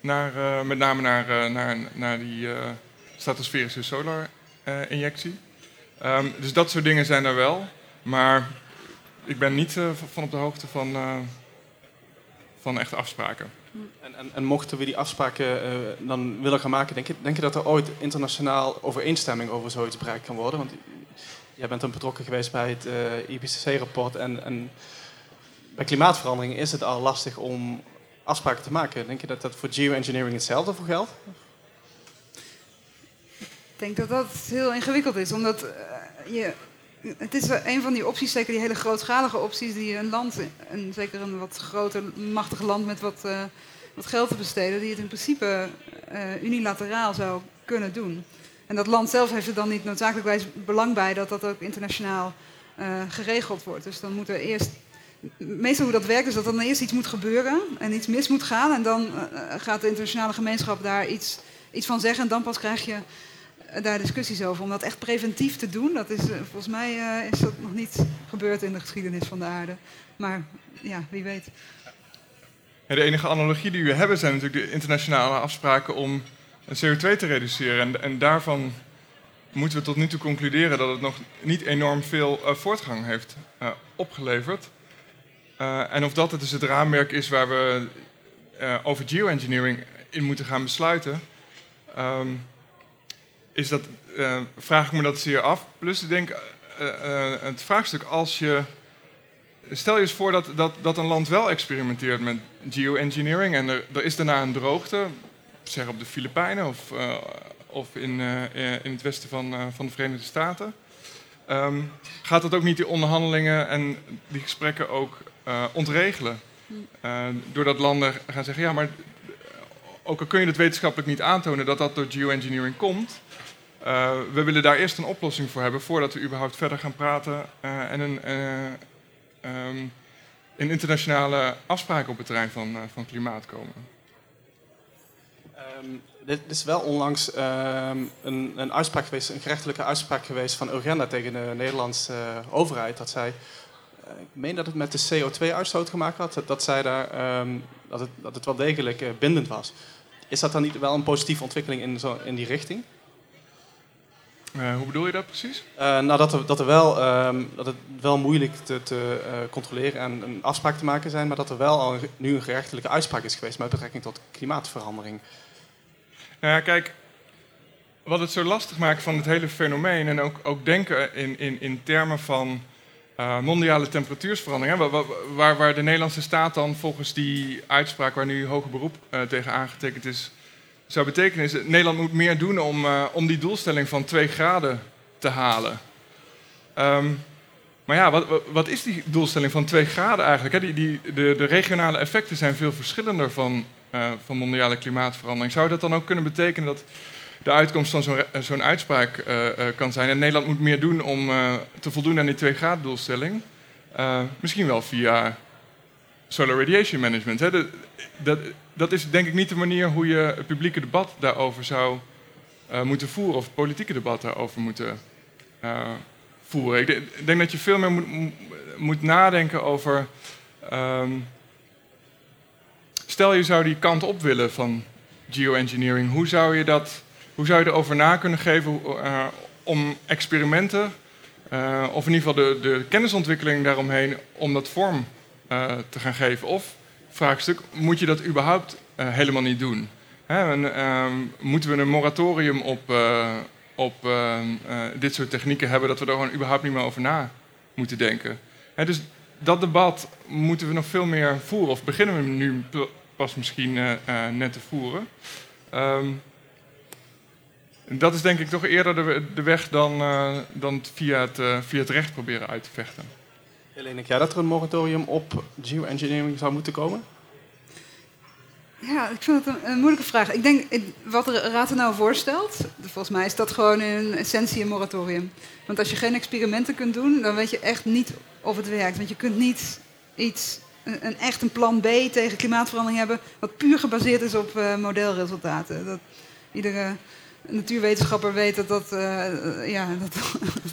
naar, met name naar, naar, naar die stratosferische solar-injectie. Um, dus dat soort dingen zijn er wel. Maar ik ben niet van op de hoogte van, van echte afspraken. En, en, en, mochten we die afspraken dan willen gaan maken, denk je, denk je dat er ooit internationaal overeenstemming over zoiets bereikt kan worden? Want jij bent dan betrokken geweest bij het IPCC-rapport en, en bij klimaatverandering is het al lastig om afspraken te maken. Denk je dat dat voor geoengineering hetzelfde voor geldt? Ik denk dat dat heel ingewikkeld is, omdat uh, je, het is een van die opties, zeker die hele grootschalige opties, die een land, en zeker een wat groter, machtig land met wat, uh, wat geld te besteden, die het in principe uh, unilateraal zou kunnen doen. En dat land zelf heeft er dan niet noodzakelijkwijs belang bij dat dat ook internationaal geregeld wordt. Dus dan moet er eerst meestal hoe dat werkt is dat dan eerst iets moet gebeuren en iets mis moet gaan. En dan gaat de internationale gemeenschap daar iets, iets van zeggen. En dan pas krijg je daar discussies over. Om dat echt preventief te doen, dat is, uh, volgens mij is dat nog niet gebeurd in de geschiedenis van de aarde. Maar ja, wie weet. De enige analogie die we hebben zijn natuurlijk de internationale afspraken om CO2 te reduceren. En, en daarvan moeten we tot nu toe concluderen dat het nog niet enorm veel voortgang heeft opgeleverd. En of dat het dus het raamwerk is waar we over geoengineering in moeten gaan besluiten, um, is dat, uh, vraag ik me dat zeer af. Plus ik denk, het vraagstuk als je... Stel je eens voor dat, dat, dat een land wel experimenteert met geoengineering en er, er is daarna een droogte, zeg op de Filipijnen of, of in, in het westen van, van de Verenigde Staten. ehm, gaat dat ook niet die onderhandelingen en die gesprekken ook ontregelen? Uh, doordat landen gaan zeggen, ja, maar ook al kun je het wetenschappelijk niet aantonen dat dat door geoengineering komt, uh, we willen daar eerst een oplossing voor hebben voordat we überhaupt verder gaan praten en een, um, in internationale afspraken op het terrein van, van klimaat komen. Um, dit is wel onlangs ehm, een, een, uitspraak geweest, een gerechtelijke uitspraak geweest van Urgenda tegen de Nederlandse overheid. Dat zij, ik meen dat het met de CO2-uitstoot gemaakt had, dat, zij daar, dat, het, dat het wel degelijk bindend was. Is dat dan niet wel een positieve ontwikkeling in, zo, in die richting? Hoe bedoel je dat precies? nou, dat, er, dat, er wel, um, dat het wel moeilijk te, te controleren en een afspraak te maken zijn, maar dat er wel al nu een gerechtelijke uitspraak is geweest met betrekking tot klimaatverandering. Nou ja, kijk, wat het zo lastig maakt van het hele fenomeen en ook, ook denken in, in, in termen van mondiale temperatuursverandering, hè, waar, waar, de Nederlandse staat dan volgens die uitspraak waar nu hoger beroep tegen aangetekend is, zou betekenen is dat Nederland moet meer doen om, uh, om die doelstelling van 2 graden te halen. Um, maar ja, wat, wat, is die doelstelling van 2 graden eigenlijk? Hè? Die, die, de, de regionale effecten zijn veel verschillender van uh, van mondiale klimaatverandering. Zou dat dan ook kunnen betekenen dat de uitkomst van zo'n zo uitspraak uh, uh, kan zijn? En Nederland moet meer doen om te voldoen aan die 2 graden doelstelling. misschien wel via solar radiation management. Hè? De, dat, dat is denk ik niet de manier hoe je het publieke debat daarover zou moeten voeren, of het politieke debat daarover moeten voeren. Ik denk dat je veel meer moet, moet nadenken over um, Stel je zou die kant op willen van geoengineering, hoe zou je, dat, hoe zou je erover na kunnen geven uh, om experimenten, of in ieder geval de, de, kennisontwikkeling daaromheen, om dat vorm te gaan geven? Of, vraagstuk, moet je dat überhaupt helemaal niet doen? Hè, ehm, moeten we een moratorium op, op dit soort technieken hebben, dat we er gewoon überhaupt niet meer over na moeten denken? Dus dat debat moeten we nog veel meer voeren, of beginnen we nu pas misschien net te voeren. Um, dat is denk ik toch eerder de, weg dan, dan via, het, via het recht proberen uit te vechten. Helene, jij dat er een moratorium op geoengineering zou moeten komen? Ja, ik vind het een, moeilijke vraag. Ik denk, wat de Raad er nou voorstelt, volgens mij is dat gewoon in essentie een moratorium. Want als je geen experimenten kunt doen, dan weet je echt niet of het werkt. Want je kunt niet iets een, echt een plan B tegen klimaatverandering hebben, wat puur gebaseerd is op uh, modelresultaten. Dat iedere natuurwetenschapper weet dat dat, uh, ja, dat,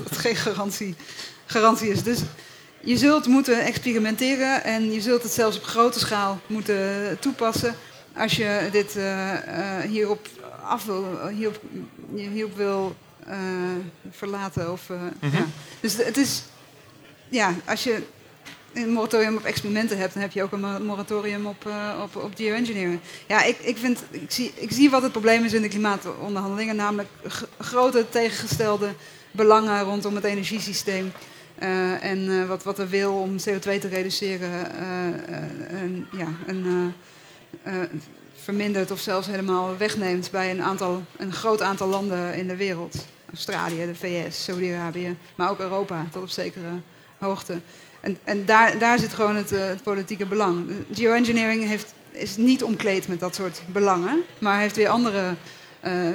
dat geen garantie, garantie is. Dus je zult moeten experimenteren en je zult het zelfs op grote schaal moeten toepassen als je dit uh, hierop af wil, hierop, hierop wil verlaten. Of, mm -hmm. ja. Dus het is, ja, als je een moratorium op experimenten hebt, dan heb je ook een moratorium op, op, op geoengineering. Ja, ik, ik, vind, ik, zie, ik zie wat het probleem is in de klimaatonderhandelingen, namelijk grote tegengestelde belangen rondom het energiesysteem. Uh, en uh, wat, wat er wil om CO2 te reduceren, en, ja, vermindert of zelfs helemaal wegneemt bij een, aantal, een groot aantal landen in de wereld. Australië, de VS, Saudi-Arabië, maar ook Europa tot op zekere hoogte. En, en daar, daar zit gewoon het, politieke belang. Geoengineering heeft, is niet omkleed met dat soort belangen, maar heeft weer andere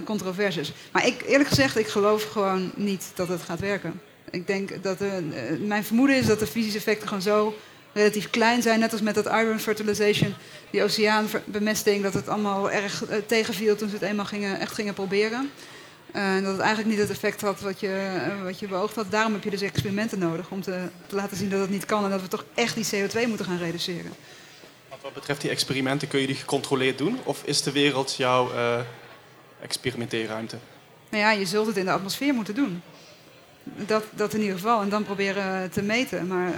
controversies. Maar ik, eerlijk gezegd, ik geloof gewoon niet dat het gaat werken. Ik denk dat de, uh, mijn vermoeden is dat de fysische effecten gewoon zo relatief klein zijn. Net als met dat iron fertilization, die oceaanbemesting, dat het allemaal erg tegenviel toen ze het eenmaal gingen, echt gingen proberen. Uh, dat het eigenlijk niet het effect had wat je, uh, wat je beoogd had. Daarom heb je dus experimenten nodig om te, te, laten zien dat het niet kan en dat we toch echt die CO2 moeten gaan reduceren. Wat betreft die experimenten, kun je die gecontroleerd doen? Of is de wereld jouw uh, experimenteerruimte? Nou ja, je zult het in de atmosfeer moeten doen. Dat, dat in ieder geval. En dan proberen te meten. Maar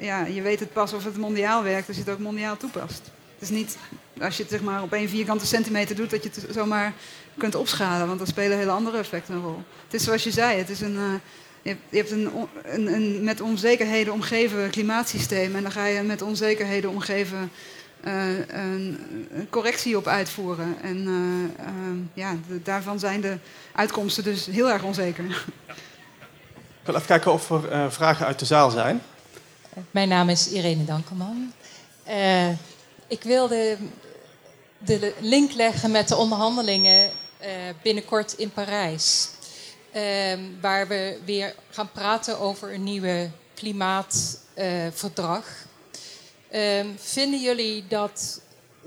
ja, je weet het pas of het mondiaal werkt als je het ook mondiaal toepast. Het is niet als je het zeg maar, op één vierkante centimeter doet, dat je het zomaar kunt opschalen. Want dan spelen hele andere effecten een rol. Het is zoals je zei, het is een, uh, je hebt, een, een, met onzekerheden omgeven klimaatsysteem. En dan ga je met onzekerheden omgeven uh, een, een, correctie op uitvoeren. En uh, ja, daarvan zijn de uitkomsten dus heel erg onzeker. Ik wil even kijken of er uh, vragen uit de zaal zijn. Mijn naam is Irene Dankerman. Uh, ik wilde de link leggen met de onderhandelingen uh, binnenkort in Parijs. waar we weer gaan praten over een nieuwe klimaatverdrag. vinden jullie dat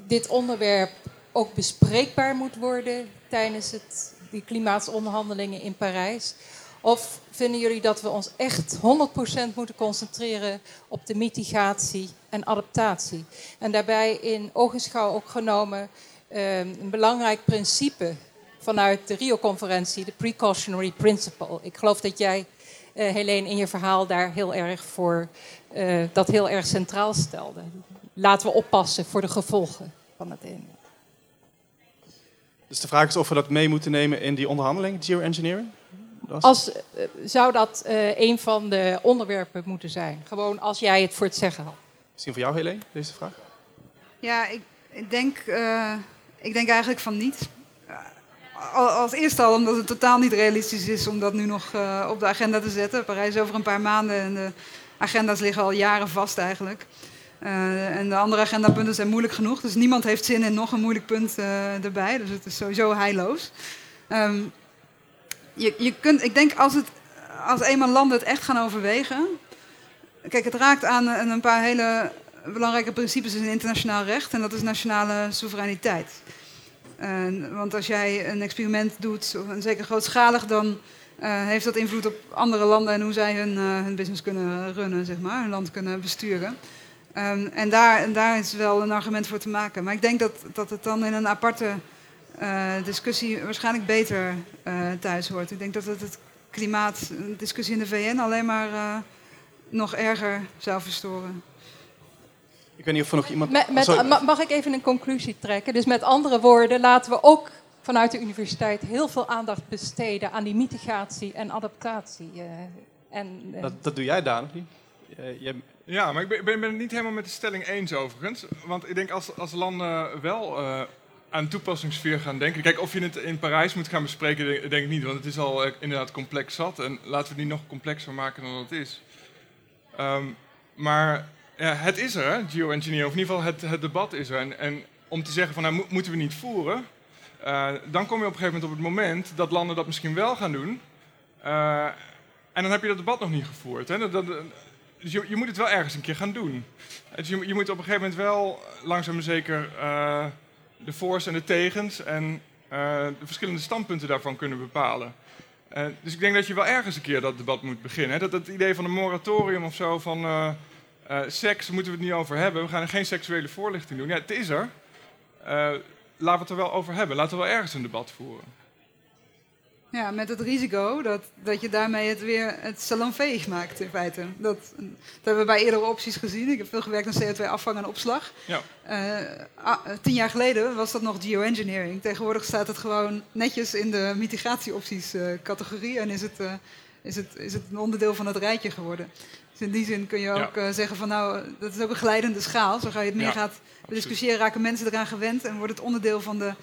dit onderwerp ook bespreekbaar moet worden tijdens het, die klimaatonderhandelingen in Parijs? Of vinden jullie dat we ons echt 100% moeten concentreren op de mitigatie en adaptatie? En daarbij in ogenschouw ook genomen ehm, een belangrijk principe vanuit de Rio-conferentie, de precautionary principle. Ik geloof dat jij, uh, Helene, in je verhaal daar heel erg voor uh, dat heel erg centraal stelde. Laten we oppassen voor de gevolgen van het een. Dus de vraag is of we dat mee moeten nemen in die onderhandeling, geoengineering? Als, uh, zou dat uh, een van de onderwerpen moeten zijn? Gewoon als jij het voor het zeggen had. Misschien voor jou, Helene, deze vraag? Ja, ik, ik denk, uh, ik denk eigenlijk van niet. Als eerste al omdat het totaal niet realistisch is om dat nu nog op de agenda te zetten. Parijs over een paar maanden en de agenda's liggen al jaren vast eigenlijk. en de andere agendapunten zijn moeilijk genoeg. Dus niemand heeft zin in nog een moeilijk punt erbij. Dus het is sowieso heilloos. Um, je, je kunt, ik denk als, het, als eenmaal landen het echt gaan overwegen. Kijk, het raakt aan een paar hele belangrijke principes in internationaal recht. En dat is nationale soevereiniteit. want als jij een experiment doet, of een zeker grootschalig, dan uh, heeft dat invloed op andere landen en hoe zij hun, uh, hun business kunnen runnen, zeg maar, hun land kunnen besturen. Um, en, daar, daar is wel een argument voor te maken. Maar ik denk dat, dat het dan in een aparte uh, discussie waarschijnlijk beter uh, thuis hoort. Ik denk dat het, het klimaatdiscussie in de VN alleen maar uh, nog erger zou verstoren. Ik weet niet of er nog iemand... Met, met, mag ik even een conclusie trekken? Dus met andere woorden, laten we ook vanuit de universiteit heel veel aandacht besteden aan die mitigatie en adaptatie. en, dat, dat, doe jij, Daan? Jij... Ja, maar ik ben, ben, het niet helemaal met de stelling eens overigens. Want ik denk als, als landen wel aan toepassingssfeer gaan denken. Kijk, of je het in Parijs moet gaan bespreken, denk ik niet, want het is al eh, inderdaad complex zat. En laten we het niet nog complexer maken dan het is. Um, maar ja, het is er, geoengineering, of in ieder geval het, het debat is er. En, en, om te zeggen van, nou, moeten we niet voeren, uh, dan kom je op een gegeven moment op het moment dat landen dat misschien wel gaan doen. Uh, en dan heb je dat debat nog niet gevoerd. Hè? Dat, dat, dus je, je, moet het wel ergens een keer gaan doen. Dus je, je moet op een gegeven moment wel langzaam maar zeker de voor's en de tegens en uh, de verschillende standpunten daarvan kunnen bepalen. Uh, dus ik denk dat je wel ergens een keer dat debat moet beginnen. Hè? Dat het idee van een moratorium of zo van uh, seks moeten we het niet over hebben. We gaan er geen seksuele voorlichting doen. Ja, het is er. laten we het er wel over hebben. Laten we wel ergens een debat voeren. Ja, met het risico dat, dat je daarmee het weer het salonveeg maakt in feite. Dat, dat hebben we bij eerdere opties gezien. Ik heb veel gewerkt aan CO2-afvang en opslag. Ja. Uh, tien jaar geleden was dat nog geoengineering. Tegenwoordig staat het gewoon netjes in de mitigatieopties uh, categorie en is het, uh, is, het, is het een onderdeel van het rijtje geworden. Dus in die zin kun je ook ja. zeggen van nou, dat is ook een glijdende schaal. Zo ga je het meer ja, gaat discussiëren, raken mensen eraan gewend en wordt het onderdeel van, de,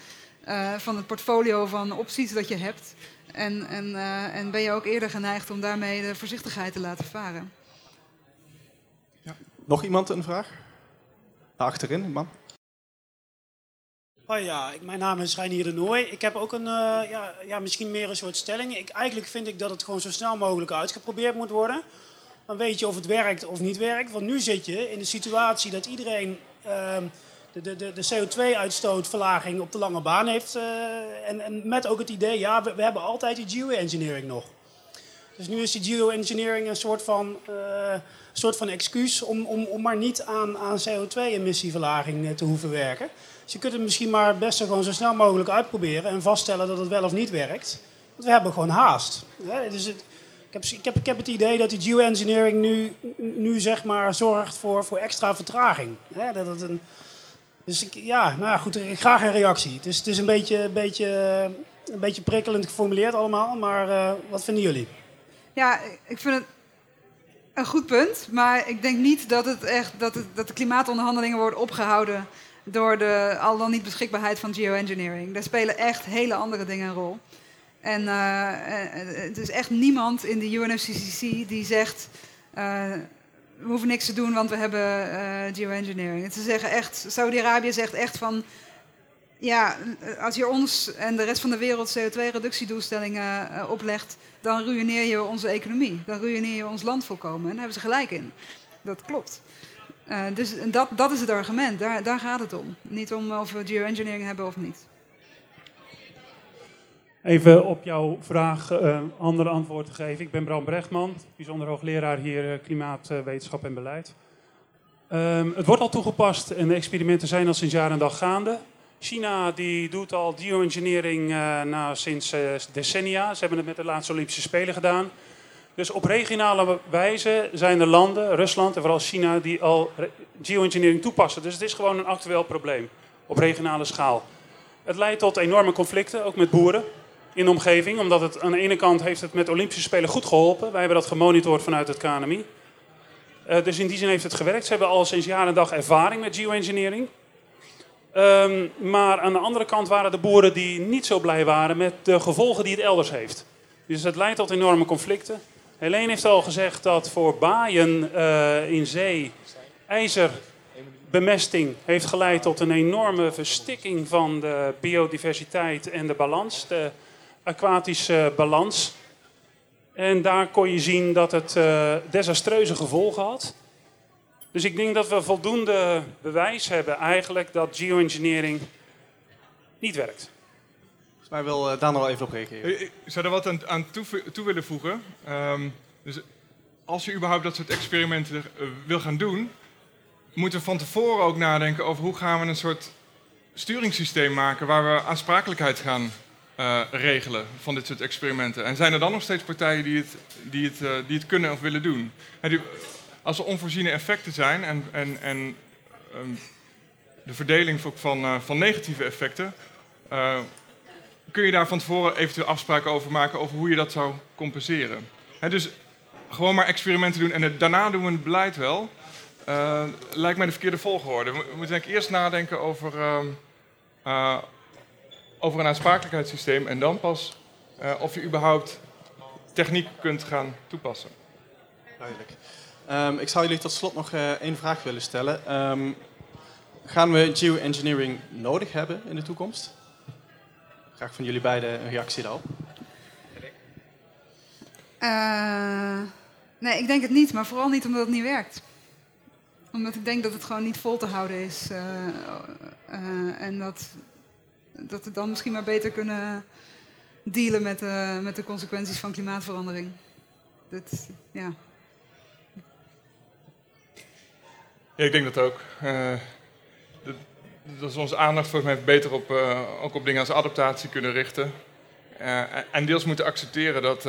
van het portfolio van opties dat je hebt. En, en, uh, en ben je ook eerder geneigd om daarmee de voorzichtigheid te laten varen. Ja. Nog iemand een vraag? Daar achterin, man. Oh ja, mijn naam is Reinier de Nooy. Ik heb ook een, uh, ja, ja, misschien meer een soort stelling. Ik, eigenlijk vind ik dat het gewoon zo snel mogelijk uitgeprobeerd moet worden. Dan weet je of het werkt of niet werkt. Want nu zit je in de situatie dat iedereen... Uh, de, de, de CO2-uitstootverlaging op de lange baan heeft. Uh, en, en, met ook het idee, ja, we, hebben altijd die geoengineering nog. Dus nu is die geoengineering een soort van, uh, soort van excuus om, om, om maar niet aan, aan CO2-emissieverlaging eh, te hoeven werken. Dus je kunt het misschien maar best gewoon zo snel mogelijk uitproberen en vaststellen dat het wel of niet werkt. Want we hebben gewoon haast. Dus ik, heb, ik, heb, ik heb het idee dat die geoengineering nu, nu zeg maar zorgt voor, voor extra vertraging. Dat het een, dus ik, ja, nou goed, ik graag een reactie. Het is, het is een, beetje, beetje, een beetje prikkelend geformuleerd allemaal, maar uh, wat vinden jullie? Ja, ik vind het een goed punt, maar ik denk niet dat, het echt, dat, het, dat de klimaatonderhandelingen worden opgehouden door de al dan niet beschikbaarheid van geoengineering. Daar spelen echt hele andere dingen een rol. En uh, het is echt niemand in de UNFCCC die zegt... we hoeven niks te doen, want we hebben geoengineering. Ze zeggen echt, Saudi-Arabië zegt echt van ja, als je ons en de rest van de wereld CO2-reductiedoelstellingen uh, oplegt, dan ruïneer je onze economie. Dan ruïneer je ons land volkomen. En daar hebben ze gelijk in. Dat klopt. Uh, dus dat, dat is het argument. Daar, daar gaat het om. Niet om of we geoengineering hebben of niet. Even op jouw vraag uh, andere antwoord te geven. Ik ben Bram Brechtman, bijzonder hoogleraar hier klimaatwetenschap en beleid. Um, het wordt al toegepast en de experimenten zijn al sinds jaar en dag gaande. China die doet al geoengineering uh, nou, sinds decennia. Ze hebben het met de laatste Olympische Spelen gedaan. Dus op regionale wijze zijn er landen, Rusland en vooral China, die al geoengineering toepassen. Dus het is gewoon een actueel probleem op regionale schaal. Het leidt tot enorme conflicten, ook met boeren in de omgeving. Omdat het aan de ene kant heeft het met Olympische Spelen goed geholpen. Wij hebben dat gemonitord vanuit het KNMI. Uh, dus in die zin heeft het gewerkt. Ze hebben al sinds jaar en dag ervaring met geoengineering. Um, maar aan de andere kant waren de boeren die niet zo blij waren met de gevolgen die het elders heeft. Dus het leidt tot enorme conflicten. Helene heeft al gezegd dat voor baaien uh, in zee ijzerbemesting heeft geleid tot een enorme verstikking van de biodiversiteit en de balans, de aquatische balans. En daar kon je zien dat het uh, desastreuze gevolgen had. Dus ik denk dat we voldoende bewijs hebben eigenlijk dat geoengineering niet werkt. Volgens mij wil uh, Daan er al even op reageren. Ik zou er wat aan, aan toe, toe, willen voegen. Um, dus als je überhaupt dat soort experimenten uh, wil gaan doen, moeten we van tevoren ook nadenken over hoe gaan we een soort sturingssysteem maken waar we aansprakelijkheid gaan uh, regelen van dit soort experimenten. En zijn er dan nog steeds partijen die het, die het, die het kunnen of willen doen? Als er onvoorziene effecten zijn en, en, en um, de verdeling van, van negatieve effecten, kun je daar van tevoren eventueel afspraken over maken over hoe je dat zou compenseren. He, dus gewoon maar experimenten doen en het, daarna doen we het beleid wel. Lijkt mij de verkeerde volgorde. We moeten denk eerst nadenken over, over een aansprakelijkheidssysteem en dan pas of je überhaupt techniek kunt gaan toepassen. Duidelijk. Um, ik zou jullie tot slot nog uh, één vraag willen stellen. Um, gaan we geoengineering nodig hebben in de toekomst? Graag van jullie beiden een reactie daarop. Uh, nee, ik denk het niet, maar vooral niet omdat het niet werkt. Omdat ik denk dat het gewoon niet vol te houden is. Uh, en dat, dat we dan misschien maar beter kunnen dealen met, met de consequenties van klimaatverandering. Dat, ja. Ja, ik denk dat ook. Uh, dat is onze aandacht volgens mij beter op, uh, ook op dingen als adaptatie kunnen richten. Uh, en deels moeten accepteren dat,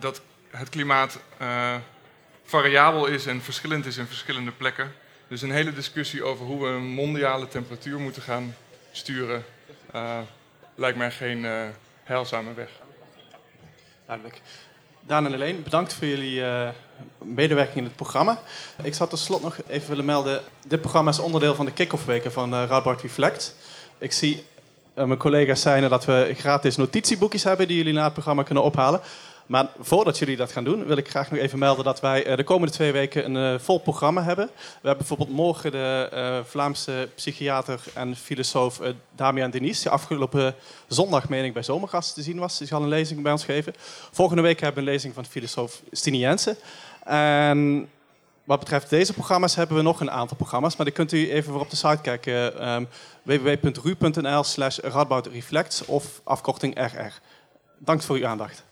dat het klimaat variabel is en verschillend is in verschillende plekken. Dus een hele discussie over hoe we een mondiale temperatuur moeten gaan sturen, lijkt mij geen heilzame weg. Duidelijk. Daan en Helene, bedankt voor jullie uh, medewerking in het programma. Ik zou tot nog even willen melden, dit programma is onderdeel van de kick-off weken van uh, Radboud Reflect. Ik zie uh, mijn collega's zijn dat we gratis notitieboekjes hebben die jullie na het programma kunnen ophalen. Maar voordat jullie dat gaan doen, wil ik graag nog even melden dat wij eh, de komende twee weken een uh, vol programma hebben. We hebben bijvoorbeeld morgen de uh, Vlaamse psychiater en filosoof Damian Denis, die afgelopen zondag, meen ik, bij Zomergast te zien was. Die zal een lezing bij ons geven. Volgende week hebben we een lezing van filosoof Stine. En wat betreft deze programma's hebben we nog een aantal programma's, maar die kunt u even voor op de site kijken. Um, www.ru.nl slash Reflects of afkorting RR. Dank voor uw aandacht.